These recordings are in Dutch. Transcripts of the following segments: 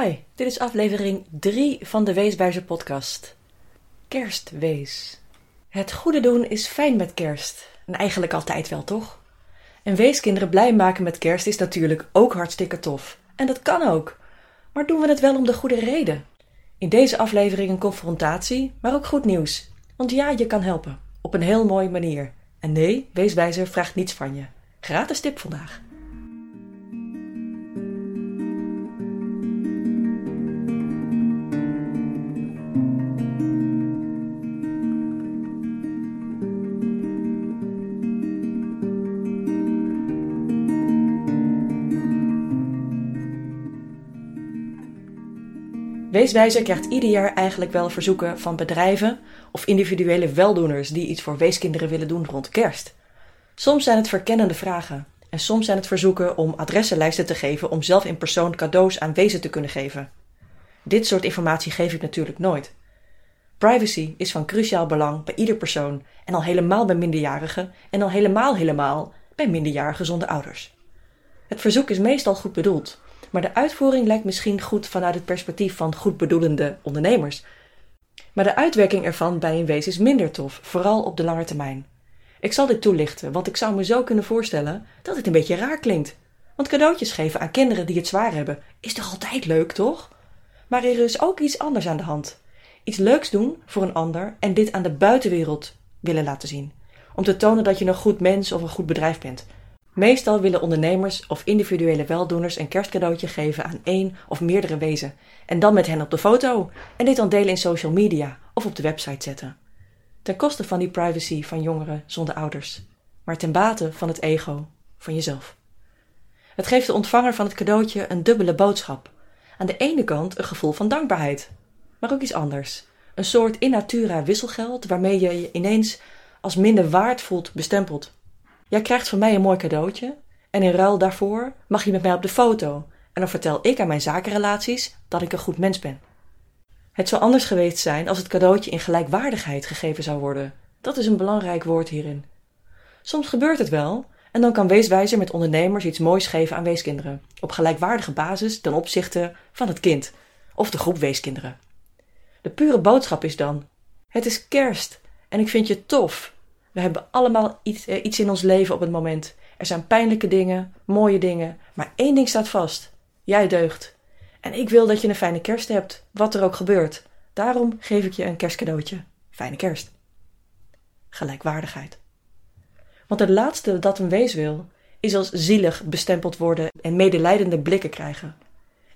Hi, dit is aflevering 3 van de Weeswijzer podcast. Kerstwees. Het goede doen is fijn met kerst. En eigenlijk altijd wel, toch? En weeskinderen blij maken met kerst is natuurlijk ook hartstikke tof. En dat kan ook. Maar doen we het wel om de goede reden? In deze aflevering een confrontatie, maar ook goed nieuws. Want ja, je kan helpen. Op een heel mooie manier. En nee, Weeswijzer vraagt niets van je. Gratis tip vandaag. Weeswijzer krijgt ieder jaar eigenlijk wel verzoeken van bedrijven of individuele weldoeners die iets voor weeskinderen willen doen rond kerst. Soms zijn het verkennende vragen en soms zijn het verzoeken om adressenlijsten te geven om zelf in persoon cadeaus aan wezen te kunnen geven. Dit soort informatie geef ik natuurlijk nooit. Privacy is van cruciaal belang bij ieder persoon en al helemaal bij minderjarigen en al helemaal helemaal bij minderjarigen zonder ouders. Het verzoek is meestal goed bedoeld, maar de uitvoering lijkt misschien goed vanuit het perspectief van goed bedoelende ondernemers. Maar de uitwerking ervan bij een wees is minder tof, vooral op de lange termijn. Ik zal dit toelichten, want ik zou me zo kunnen voorstellen dat het een beetje raar klinkt. Want cadeautjes geven aan kinderen die het zwaar hebben is toch altijd leuk, toch? Maar er is ook iets anders aan de hand. Iets leuks doen voor een ander en dit aan de buitenwereld willen laten zien. Om te tonen dat je een goed mens of een goed bedrijf bent. Meestal willen ondernemers of individuele weldoeners een kerstcadeautje geven aan één of meerdere wezen en dan met hen op de foto en dit dan delen in social media of op de website zetten. Ten koste van die privacy van jongeren zonder ouders, maar ten bate van het ego van jezelf. Het geeft de ontvanger van het cadeautje een dubbele boodschap. Aan de ene kant een gevoel van dankbaarheid, maar ook iets anders. Een soort in natura wisselgeld waarmee je je ineens als minder waard voelt bestempeld. Jij krijgt van mij een mooi cadeautje en in ruil daarvoor mag je met mij op de foto en dan vertel ik aan mijn zakenrelaties dat ik een goed mens ben. Het zou anders geweest zijn als het cadeautje in gelijkwaardigheid gegeven zou worden. Dat is een belangrijk woord hierin. Soms gebeurt het wel en dan kan Weeswijzer met ondernemers iets moois geven aan weeskinderen, op gelijkwaardige basis ten opzichte van het kind of de groep weeskinderen. De pure boodschap is dan: Het is kerst en ik vind je tof we hebben allemaal iets, eh, iets in ons leven op het moment. Er zijn pijnlijke dingen, mooie dingen, maar één ding staat vast: jij deugt. En ik wil dat je een fijne kerst hebt, wat er ook gebeurt. Daarom geef ik je een kerstcadeautje. Fijne kerst. Gelijkwaardigheid. Want het laatste dat een wees wil, is als zielig bestempeld worden en medelijdende blikken krijgen.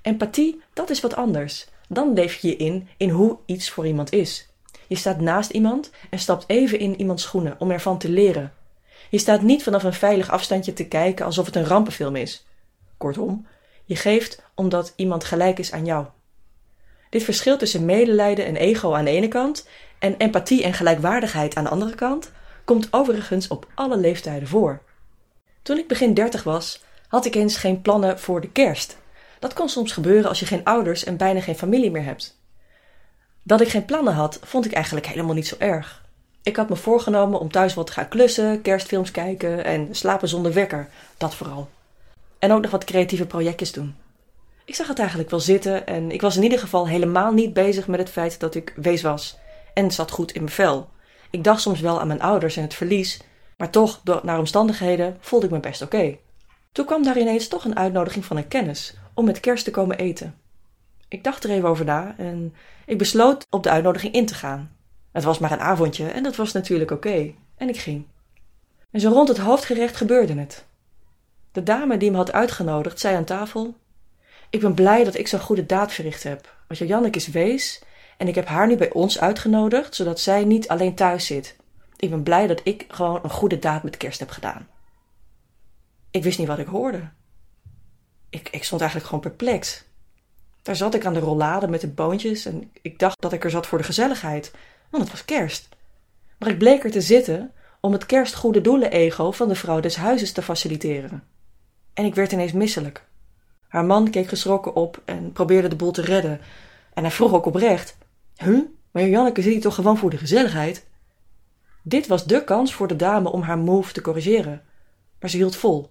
Empathie, dat is wat anders. Dan leef je je in in hoe iets voor iemand is. Je staat naast iemand en stapt even in iemands schoenen om ervan te leren. Je staat niet vanaf een veilig afstandje te kijken alsof het een rampenfilm is. Kortom, je geeft omdat iemand gelijk is aan jou. Dit verschil tussen medelijden en ego aan de ene kant en empathie en gelijkwaardigheid aan de andere kant komt overigens op alle leeftijden voor. Toen ik begin dertig was, had ik eens geen plannen voor de kerst. Dat kon soms gebeuren als je geen ouders en bijna geen familie meer hebt. Dat ik geen plannen had, vond ik eigenlijk helemaal niet zo erg. Ik had me voorgenomen om thuis wat te gaan klussen, kerstfilms kijken en slapen zonder wekker. Dat vooral. En ook nog wat creatieve projectjes doen. Ik zag het eigenlijk wel zitten en ik was in ieder geval helemaal niet bezig met het feit dat ik wees was. En zat goed in mijn vel. Ik dacht soms wel aan mijn ouders en het verlies, maar toch, door, naar omstandigheden, voelde ik me best oké. Toen kwam daar ineens toch een uitnodiging van een kennis om met kerst te komen eten. Ik dacht er even over na en ik besloot op de uitnodiging in te gaan. Het was maar een avondje en dat was natuurlijk oké. En ik ging. En zo rond het hoofdgerecht gebeurde het. De dame die me had uitgenodigd zei aan tafel: Ik ben blij dat ik zo'n goede daad verricht heb. Want Janneke is wees en ik heb haar nu bij ons uitgenodigd, zodat zij niet alleen thuis zit. Ik ben blij dat ik gewoon een goede daad met kerst heb gedaan. Ik wist niet wat ik hoorde. Ik, ik stond eigenlijk gewoon perplex. Daar zat ik aan de rollade met de boontjes en ik dacht dat ik er zat voor de gezelligheid, want het was kerst. Maar ik bleek er te zitten om het kerstgoede doelen-ego van de vrouw des huizes te faciliteren. En ik werd ineens misselijk. Haar man keek geschrokken op en probeerde de boel te redden. En hij vroeg ook oprecht: Huh? Maar Janneke zit hier toch gewoon voor de gezelligheid? Dit was de kans voor de dame om haar move te corrigeren. Maar ze hield vol.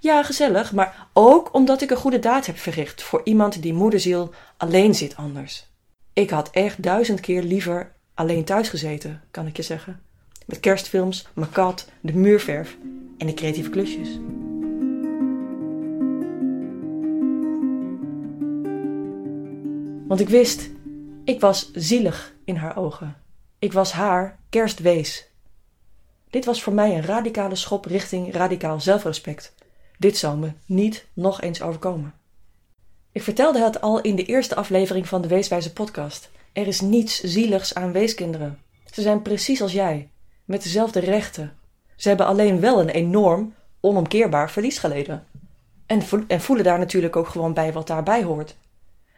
Ja, gezellig, maar ook omdat ik een goede daad heb verricht voor iemand die moederziel alleen zit anders. Ik had echt duizend keer liever alleen thuis gezeten, kan ik je zeggen. Met kerstfilms, mijn kat, de muurverf en de creatieve klusjes. Want ik wist, ik was zielig in haar ogen. Ik was haar kerstwees. Dit was voor mij een radicale schop richting radicaal zelfrespect. Dit zou me niet nog eens overkomen. Ik vertelde het al in de eerste aflevering van de Weeswijze podcast. Er is niets zieligs aan weeskinderen. Ze zijn precies als jij, met dezelfde rechten. Ze hebben alleen wel een enorm, onomkeerbaar verlies geleden. En, en voelen daar natuurlijk ook gewoon bij wat daarbij hoort.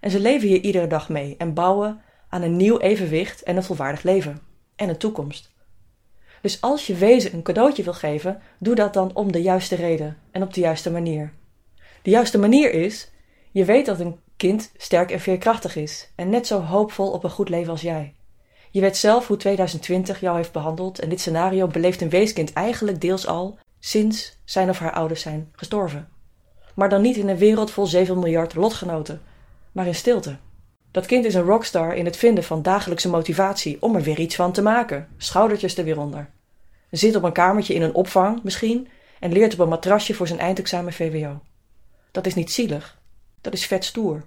En ze leven hier iedere dag mee en bouwen aan een nieuw evenwicht en een volwaardig leven. En een toekomst. Dus als je wezen een cadeautje wil geven, doe dat dan om de juiste reden en op de juiste manier. De juiste manier is: je weet dat een kind sterk en veerkrachtig is en net zo hoopvol op een goed leven als jij. Je weet zelf hoe 2020 jou heeft behandeld en dit scenario beleeft een weeskind eigenlijk deels al sinds zijn of haar ouders zijn gestorven. Maar dan niet in een wereld vol 7 miljard lotgenoten, maar in stilte. Dat kind is een rockstar in het vinden van dagelijkse motivatie om er weer iets van te maken, schoudertjes er weer onder. Zit op een kamertje in een opvang misschien en leert op een matrasje voor zijn eindexamen VWO. Dat is niet zielig, dat is vet stoer.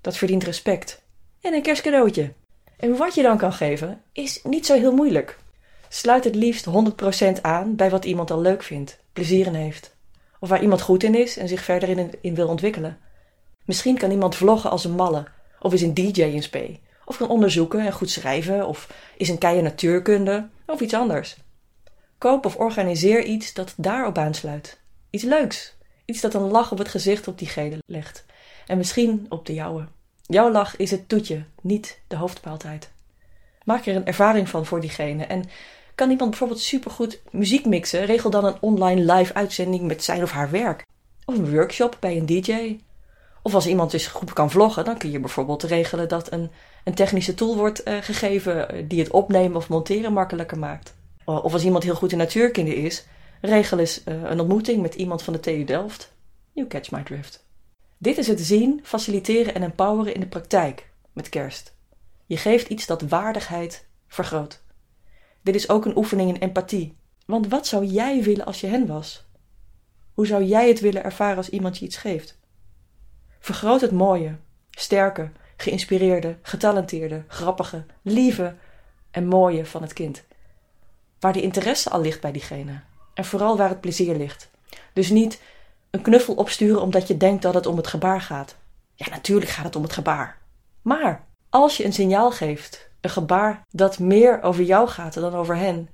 Dat verdient respect. En een kerstcadeautje. En wat je dan kan geven, is niet zo heel moeilijk. Sluit het liefst 100% aan bij wat iemand al leuk vindt, plezier in heeft. Of waar iemand goed in is en zich verder in, in wil ontwikkelen. Misschien kan iemand vloggen als een malle, of is een DJ in spe, of kan onderzoeken en goed schrijven, of is een keie natuurkunde, of iets anders. Koop of organiseer iets dat daarop aansluit. Iets leuks. Iets dat een lach op het gezicht op diegene legt. En misschien op de jouwe. Jouw lach is het toetje, niet de hoofdpaaltijd. Maak er een ervaring van voor diegene. En kan iemand bijvoorbeeld supergoed muziek mixen? Regel dan een online live uitzending met zijn of haar werk. Of een workshop bij een DJ. Of als iemand dus goed kan vloggen, dan kun je bijvoorbeeld regelen dat een, een technische tool wordt uh, gegeven eh, die het opnemen of monteren makkelijker maakt. Of als iemand heel goed in natuurkunde is, regel eens uh, een ontmoeting met iemand van de TU Delft. You catch my drift. Dit is het zien, faciliteren en empoweren in de praktijk met kerst. Je geeft iets dat waardigheid vergroot. Dit is ook een oefening in empathie. Want wat zou jij willen als je hen was? Hoe zou jij het willen ervaren als iemand je iets geeft? Vergroot het mooie, sterke, geïnspireerde, getalenteerde, grappige, lieve en mooie van het kind. Waar de interesse al ligt bij diegene. En vooral waar het plezier ligt. Dus niet een knuffel opsturen omdat je denkt dat het om het gebaar gaat. Ja, natuurlijk gaat het om het gebaar. Maar als je een signaal geeft, een gebaar dat meer over jou gaat dan over hen,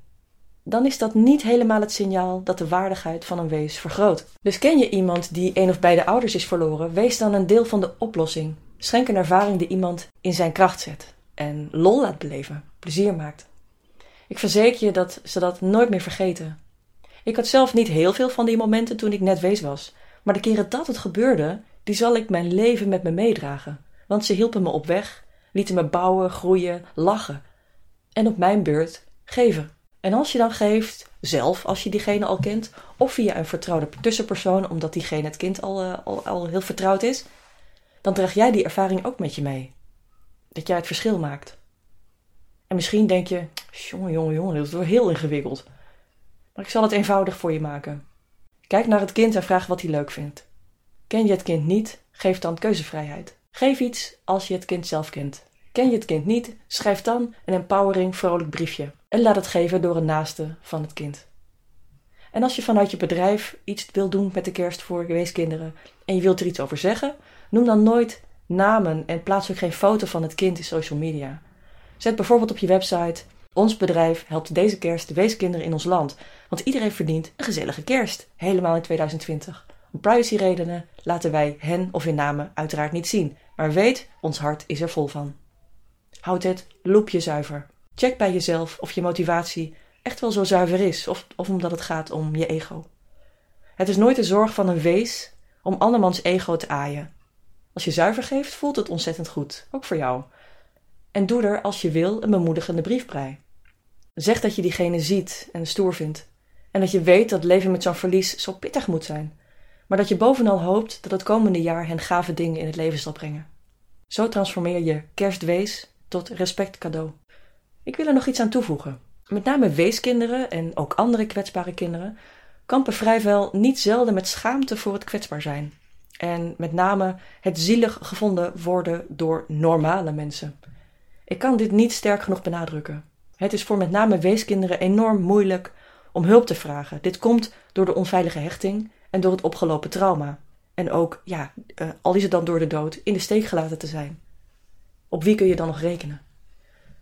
dan is dat niet helemaal het signaal dat de waardigheid van een wees vergroot. Dus ken je iemand die een of beide ouders is verloren, wees dan een deel van de oplossing. Schenk een ervaring die iemand in zijn kracht zet en lol laat beleven, plezier maakt. Ik verzeker je dat ze dat nooit meer vergeten. Ik had zelf niet heel veel van die momenten toen ik net wees was, maar de keren dat het gebeurde, die zal ik mijn leven met me meedragen, want ze hielpen me op weg, lieten me bouwen, groeien, lachen en op mijn beurt geven. En als je dan geeft, zelf als je diegene al kent, of via een vertrouwde tussenpersoon, omdat diegene het kind al, uh, al, al heel vertrouwd is, dan draag jij die ervaring ook met je mee. Dat jij het verschil maakt. En misschien denk je, jongen, jongen, jongen, dat wel heel ingewikkeld. Maar ik zal het eenvoudig voor je maken. Kijk naar het kind en vraag wat hij leuk vindt. Ken je het kind niet, geef dan keuzevrijheid. Geef iets als je het kind zelf kent. Ken je het kind niet, schrijf dan een empowering vrolijk briefje en laat het geven door een naaste van het kind. En als je vanuit je bedrijf iets wil doen met de kerst voor weeskinderen en je wilt er iets over zeggen, noem dan nooit namen en plaats ook geen foto van het kind in social media. Zet bijvoorbeeld op je website: Ons bedrijf helpt deze kerst de weeskinderen in ons land, want iedereen verdient een gezellige kerst, helemaal in 2020. Om privacyredenen laten wij hen of hun namen uiteraard niet zien, maar weet, ons hart is er vol van. Houd het loepje zuiver. Check bij jezelf of je motivatie echt wel zo zuiver is, of, of omdat het gaat om je ego. Het is nooit de zorg van een wees om andermans ego te aaien. Als je zuiver geeft, voelt het ontzettend goed, ook voor jou. En doe er, als je wil, een bemoedigende brief bij. Zeg dat je diegene ziet en stoer vindt. En dat je weet dat leven met zo'n verlies zo pittig moet zijn. maar dat je bovenal hoopt dat het komende jaar hen gave dingen in het leven zal brengen. Zo transformeer je kerstwees tot respectcadeau. Ik wil er nog iets aan toevoegen. Met name weeskinderen en ook andere kwetsbare kinderen kampen vrijwel niet zelden met schaamte voor het kwetsbaar zijn. En met name het zielig gevonden worden door normale mensen. Ik kan dit niet sterk genoeg benadrukken. Het is voor met name weeskinderen enorm moeilijk om hulp te vragen. Dit komt door de onveilige hechting en door het opgelopen trauma. En ook, ja, uh, al is het dan door de dood, in de steek gelaten te zijn. Op wie kun je dan nog rekenen?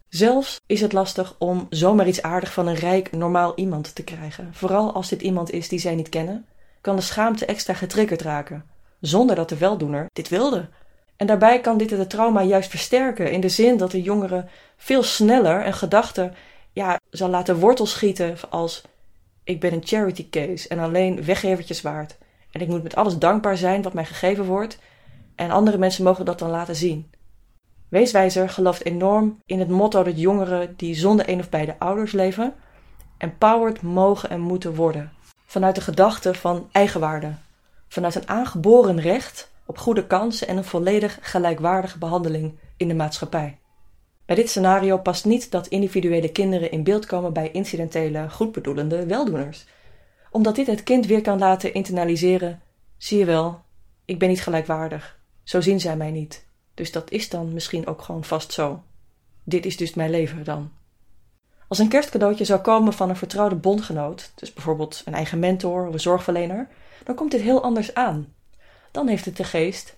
Zelfs is het lastig om zomaar iets aardig van een rijk, normaal iemand te krijgen. Vooral als dit iemand is die zij niet kennen, kan de schaamte extra getriggerd raken, zonder dat de weldoener dit wilde. En daarbij kan dit het trauma juist versterken, in de zin dat de jongere veel sneller een gedachte ja, zal laten wortels schieten als ik ben een charity case en alleen weggevertjes waard. En ik moet met alles dankbaar zijn wat mij gegeven wordt. En andere mensen mogen dat dan laten zien. Weeswijzer gelooft enorm in het motto dat jongeren die zonder een of beide ouders leven, empowered mogen en moeten worden. Vanuit de gedachte van eigenwaarde. Vanuit een aangeboren recht op goede kansen en een volledig gelijkwaardige behandeling in de maatschappij. Bij dit scenario past niet dat individuele kinderen in beeld komen bij incidentele, goedbedoelende weldoeners, omdat dit het kind weer kan laten internaliseren: zie je wel, ik ben niet gelijkwaardig, zo zien zij mij niet. Dus dat is dan misschien ook gewoon vast zo. Dit is dus mijn leven dan. Als een kerstcadeautje zou komen van een vertrouwde bondgenoot, dus bijvoorbeeld een eigen mentor of een zorgverlener, dan komt dit heel anders aan. Dan heeft het de geest: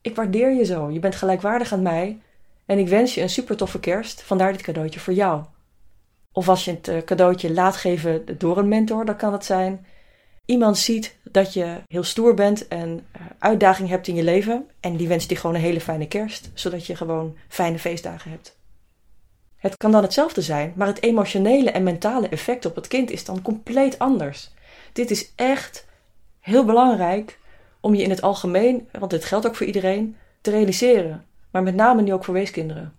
ik waardeer je zo, je bent gelijkwaardig aan mij en ik wens je een super toffe kerst, vandaar dit cadeautje voor jou. Of als je het eh, cadeautje laat geven door een mentor, dan kan het zijn: iemand ziet dat je heel stoer bent en uh, uitdaging hebt in je leven en die wenst je gewoon een hele fijne kerst, zodat je gewoon fijne feestdagen hebt. Het kan dan hetzelfde zijn, maar het emotionele en mentale effect op het kind is dan compleet anders. Dit is echt heel belangrijk om je in het algemeen, want dit geldt ook voor iedereen, te realiseren maar met name nu ook voor weeskinderen.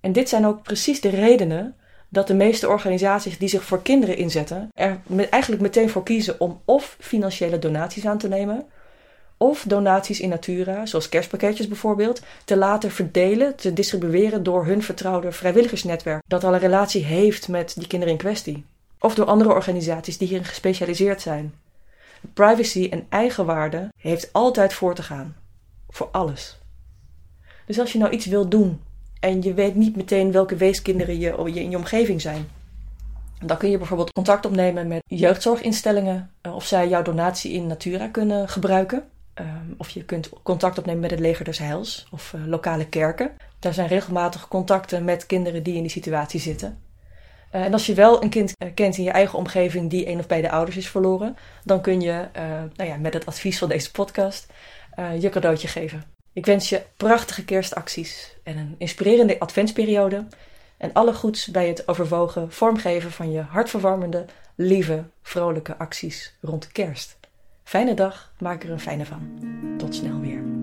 En dit zijn ook precies de redenen dat de meeste organisaties die zich voor kinderen inzetten, er eigenlijk meteen voor kiezen om of financiële donaties aan te nemen, of donaties in natura, zoals kerstpakketjes bijvoorbeeld, te laten verdelen, te distribueren door hun vertrouwde vrijwilligersnetwerk dat al een relatie heeft met die kinderen in kwestie. Of door andere organisaties die hierin gespecialiseerd zijn. Privacy en eigenwaarde heeft altijd voor te gaan. Voor alles. Dus als je nou iets wilt doen en je weet niet meteen welke weeskinderen je, in je omgeving zijn, dan kun je bijvoorbeeld contact opnemen met jeugdzorginstellingen eh, of zij jouw donatie in Natura kunnen gebruiken. Ehm, of je kunt contact opnemen met het Leger des Heils of uh, lokale kerken. Daar zijn regelmatig contacten met kinderen die in die situatie zitten. Uh, en als je wel een kind kent in je eigen omgeving die een of beide ouders is verloren, dan kun je nou ja, met het advies van deze podcast je cadeautje geven. Ik wens je prachtige kerstacties en een inspirerende adventsperiode. En alle goeds bij het overwogen vormgeven van je hartverwarmende, lieve, vrolijke acties rond kerst. Fijne dag, maak er een fijne van. Tot snel weer.